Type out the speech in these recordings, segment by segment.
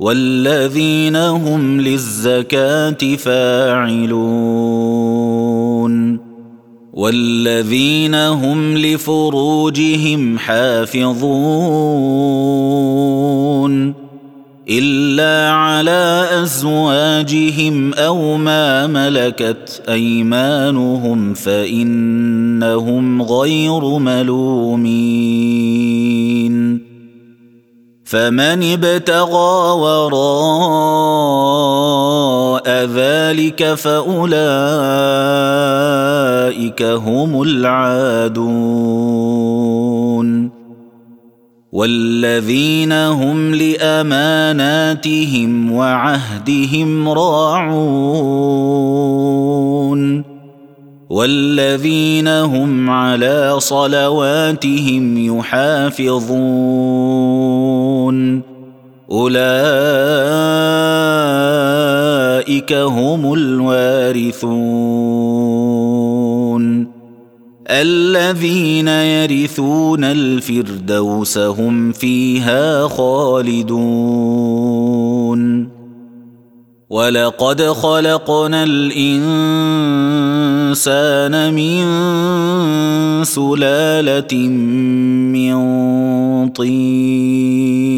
والذين هم للزكاه فاعلون والذين هم لفروجهم حافظون الا على ازواجهم أو ما ملكت ايمانهم فانهم غير ملومين فمن ابتغى وراء ذلك فأولئك هم العادون. والذين هم لأماناتهم وعهدهم راعون. والذين هم على صلواتهم يحافظون. أولئك هم الوارثون. الذين يرثون الفردوس هم فيها خالدون. ولقد خلقنا الانسان من سلاله من طين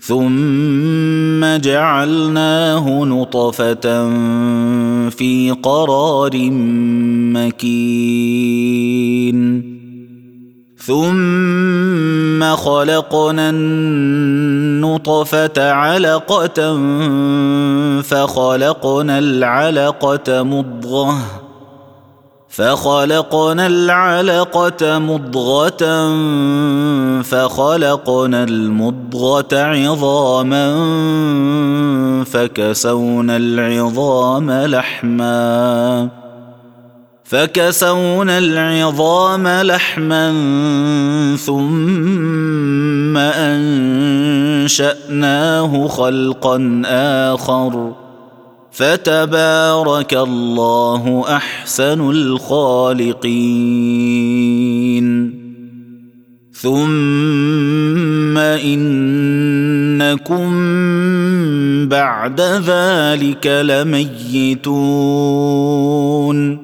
ثم جعلناه نطفه في قرار مكين ثم خلقنا النطفه علقه فخلقنا العلقه مضغه فخلقنا العلقه مضغه فخلقنا المضغه عظاما فكسونا العظام لحما فكسونا العظام لحما ثم أنشأناه خلقا آخر. فتبارك الله أحسن الخالقين. ثم إنكم بعد ذلك لميتون.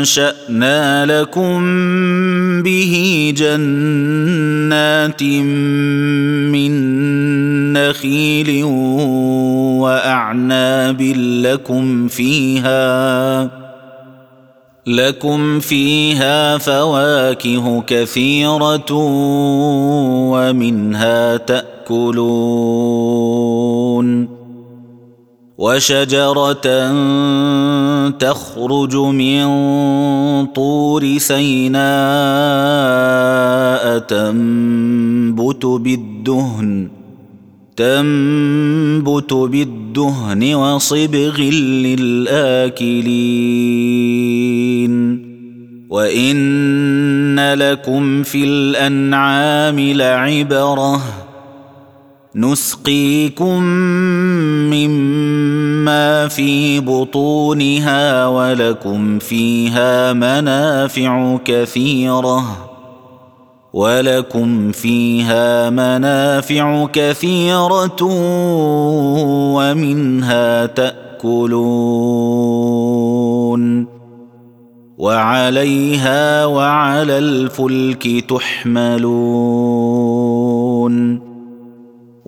فانشانا لكم به جنات من نخيل واعناب لكم فيها لكم فيها فواكه كثيره ومنها تاكلون وشجرة تخرج من طور سيناء تنبت بالدهن تنبت بالدهن وصبغ للآكلين. وإن لكم في الأنعام لعبرة. نسقيكم مما في بطونها ولكم فيها منافع كثيرة. ولكم فيها منافع كثيرة ومنها تأكلون. وعليها وعلى الفلك تحملون.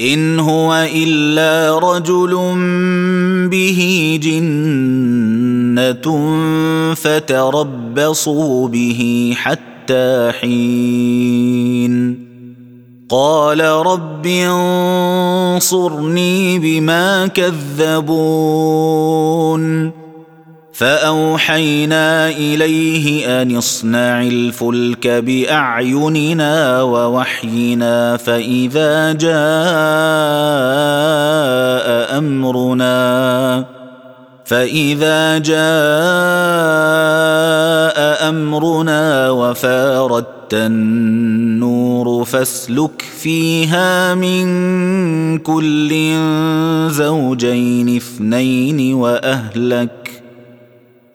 إن هو إلا رجل به جنة فتربصوا به حتى حين. قال رب انصرني بما كذبون. فأوحينا إليه أن اصنع الفلك بأعيننا ووحينا فإذا جاء أمرنا فإذا جاء أمرنا وفاردت النور فاسلك فيها من كل زوجين اثنين وأهلك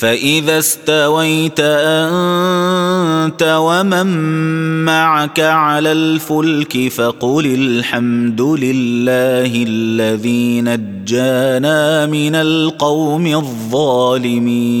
فإذا استويت أنت ومن معك على الفلك فقل الحمد لله الذي نجانا من القوم الظالمين.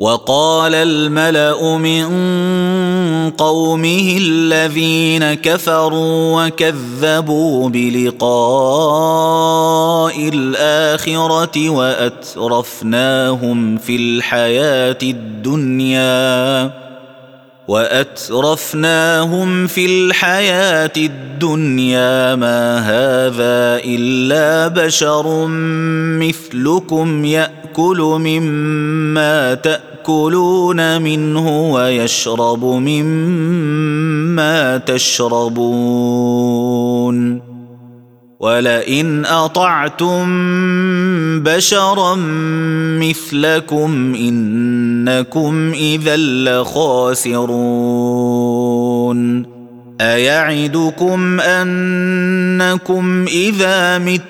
وقال الملأ من قومه الذين كفروا وكذبوا بلقاء الآخرة وأترفناهم في الحياة الدنيا وأترفناهم في الحياة الدنيا. ما هذا إلا بشر مثلكم يأكل مما تأكل. تأكلون منه ويشرب مما تشربون. ولئن أطعتم بشرا مثلكم إنكم إذا لخاسرون. أيعدكم أنكم إذا متم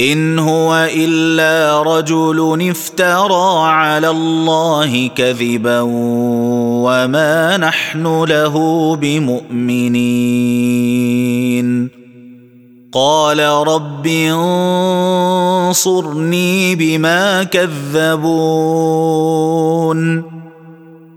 إن هو إلا رجل افترى على الله كذبا وما نحن له بمؤمنين. قال رب انصرني بما كذبون.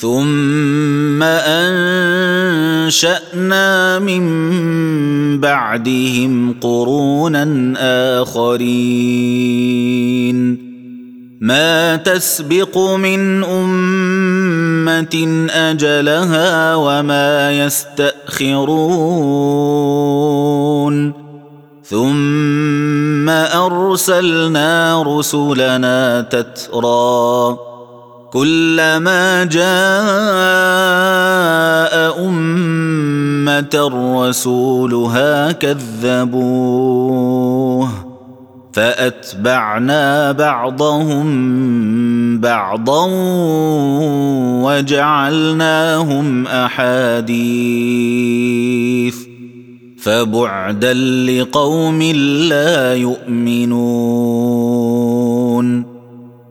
ثم انشانا من بعدهم قرونا اخرين ما تسبق من امه اجلها وما يستاخرون ثم ارسلنا رسلنا تترى كلما جاء أمة رسولها كذبوه فأتبعنا بعضهم بعضا وجعلناهم أحاديث فبعدا لقوم لا يؤمنون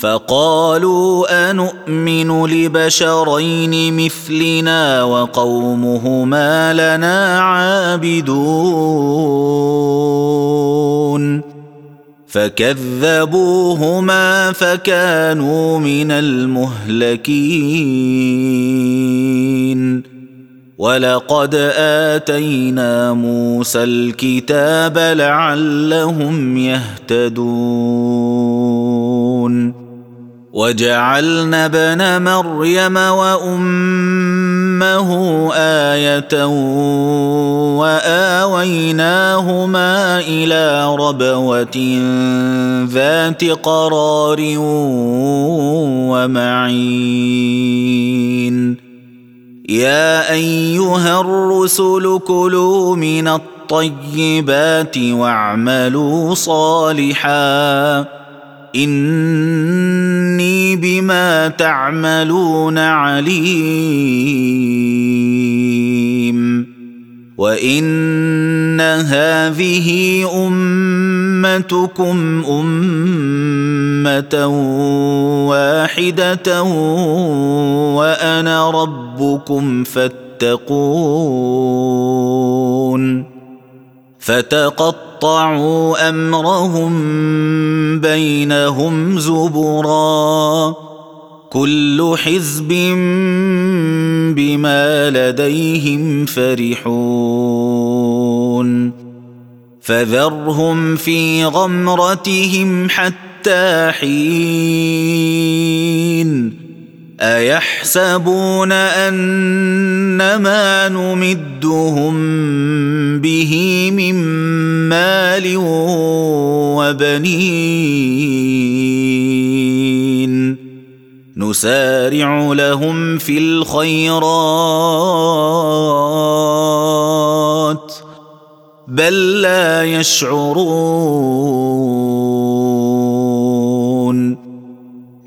فقالوا انومن لبشرين مثلنا وقومهما لنا عابدون. فكذبوهما فكانوا من المهلكين. ولقد آتينا موسى الكتاب لعلهم يهتدون. وجعلنا ابن مريم وأمه آية وآويناهما إلى ربوة ذات قرار ومعين. يا أيها الرسل كلوا من الطيبات واعملوا صالحا. إني بما تعملون عليم. وإن هذه أمتكم أمة واحدة وأنا ربكم فاتقون. فتقطعوا أمرهم بينهم زبرا. كل حزب بما لديهم فرحون. فذرهم في غمرتهم حتى حين. ايحسبون ان ما نمدهم به من مال وبنين نسارع لهم في الخيرات بل لا يشعرون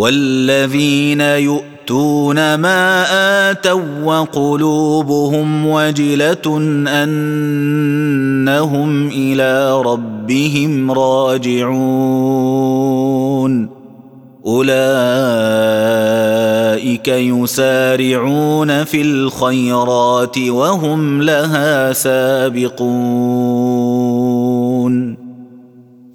والذين يؤتون ما آتوا وقلوبهم وجلة أنهم إلى ربهم راجعون. أولئك يسارعون في الخيرات وهم لها سابقون.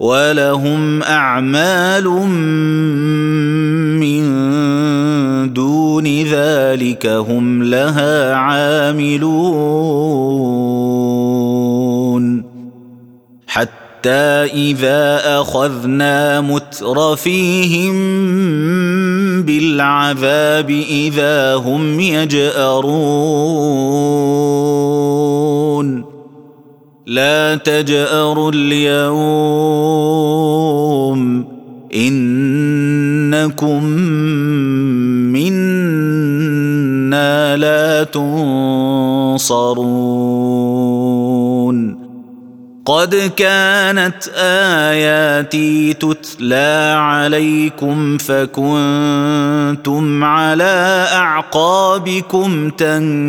ولهم اعمال من دون ذلك هم لها عاملون حتى اذا اخذنا مترفيهم بالعذاب اذا هم يجارون لا تجأروا اليوم. إنكم منا لا تنصرون. قد كانت آياتي تتلى عليكم فكنتم على أعقابكم تنكصون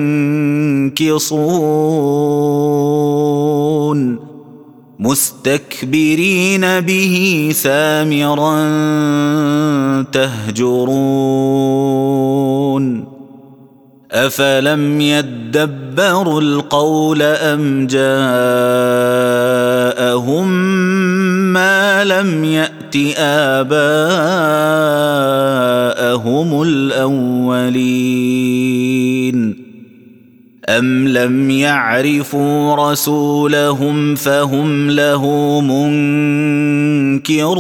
مستكبرين به سامرا تهجرون افلم يدبروا القول ام جاءهم ما لم يات اباءهم الاولين ام لم يعرفوا رسولهم فهم له منكرون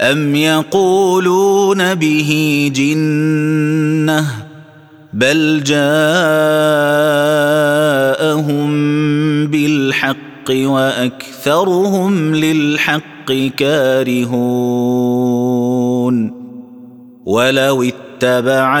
أم يقولون به جنة بل جاءهم بالحق وأكثرهم للحق كارهون ولو اتبع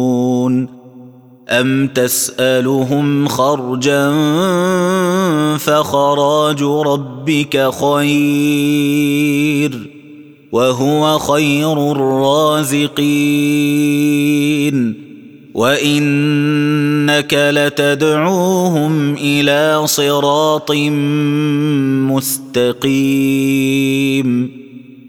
ام تسالهم خرجا فخراج ربك خير وهو خير الرازقين وانك لتدعوهم إلى صراط مستقيم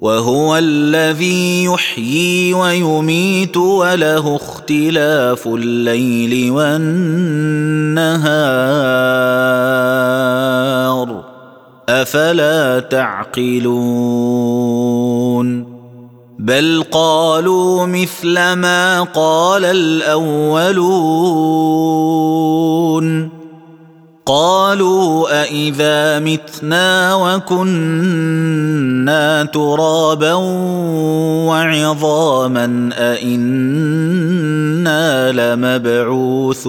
وهو الذي يحيي ويميت وله اختلاف الليل والنهار. أفلا تعقلون؟ بل قالوا مثل ما قال الأولون. قالوا أإذا متنا وكنا ترابا وعظاما أإنا لمبعوثون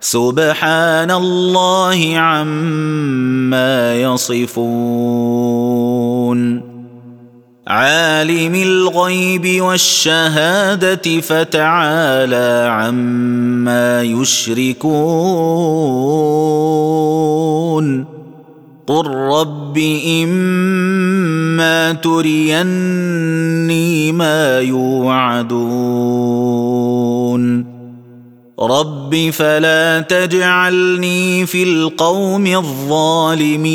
سبحان الله عما يصفون. عالم الغيب والشهادة فتعالى عما يشركون. قل رب إما تريني ما يوعدون. رب فلا تجعلني في القوم الظالمين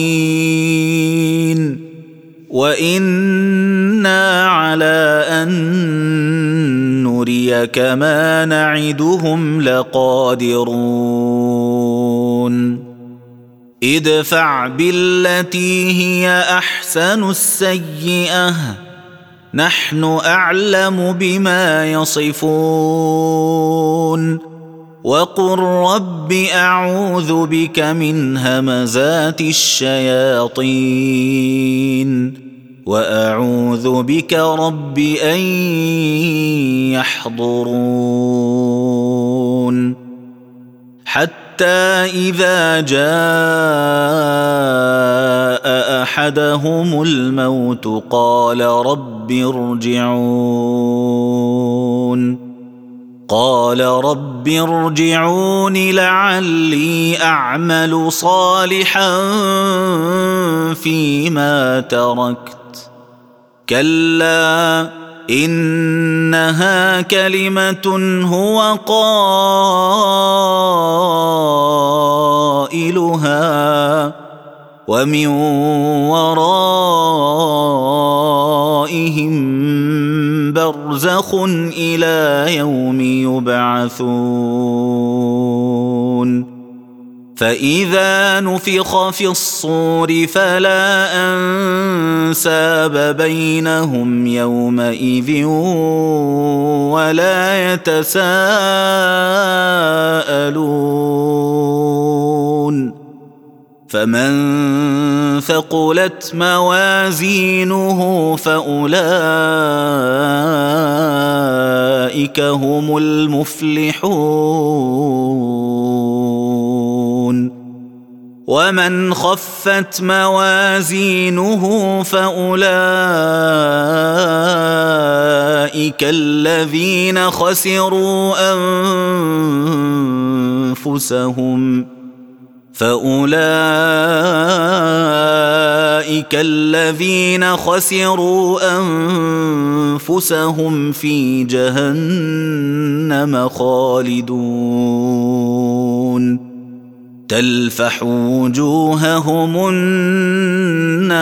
وأنا على ان نريك ما نعدهم لقادرون ادفع بالتي هي احسن السيئه نحن اعلم بما يصفون وقل رب اعوذ بك من همزات الشياطين واعوذ بك رب ان يحضرون حتى اذا جاء احدهم الموت قال رب ارجعون قال رب ارجعون لعلي أعمل صالحا فيما تركت. كلا إنها كلمة هو قائلها. ومن ورائهم برزخ إلى يوم يبعثون. فإذا نفخ في الصور فلا أنساب بينهم يومئذ ولا يتساءلون. فمن ثقلت موازينه فأولئك هم المفلحون. ومن خفت موازينه فأولئك الذين خسروا أنفسهم. فأولئك الذين خسروا أنفسهم في جهنم خالدون. تلفح وجوههم النار.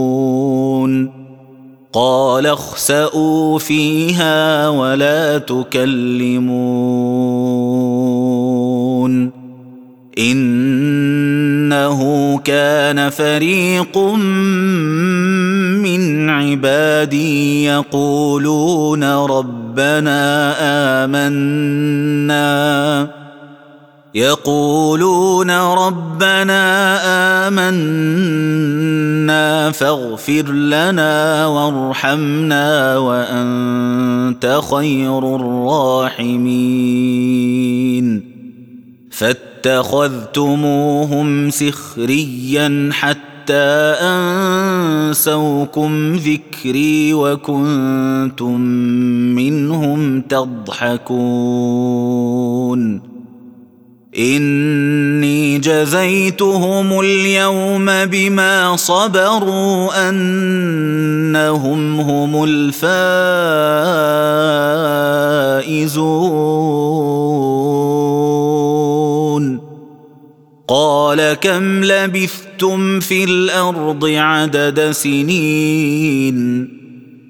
قال اخسئوا فيها ولا تكلمون إنه كان فريق من عبادي يقولون ربنا آمنا. يقولون ربنا آمنا فاغفر لنا وارحمنا وأنت خير الراحمين. فاتخذتموهم سخريا حتى أنسوكم ذكري وكنتم منهم تضحكون. إني جزيتهم اليوم بما صبروا أنهم هم الفائزون. قال كم لبثتم في الأرض عدد سنين؟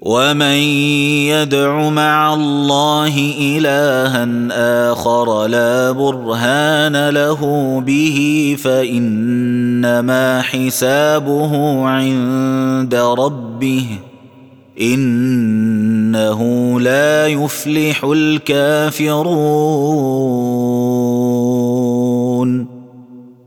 ومن يدع مع الله الها اخر لا برهان له به فانما حسابه عند ربه انه لا يفلح الكافرون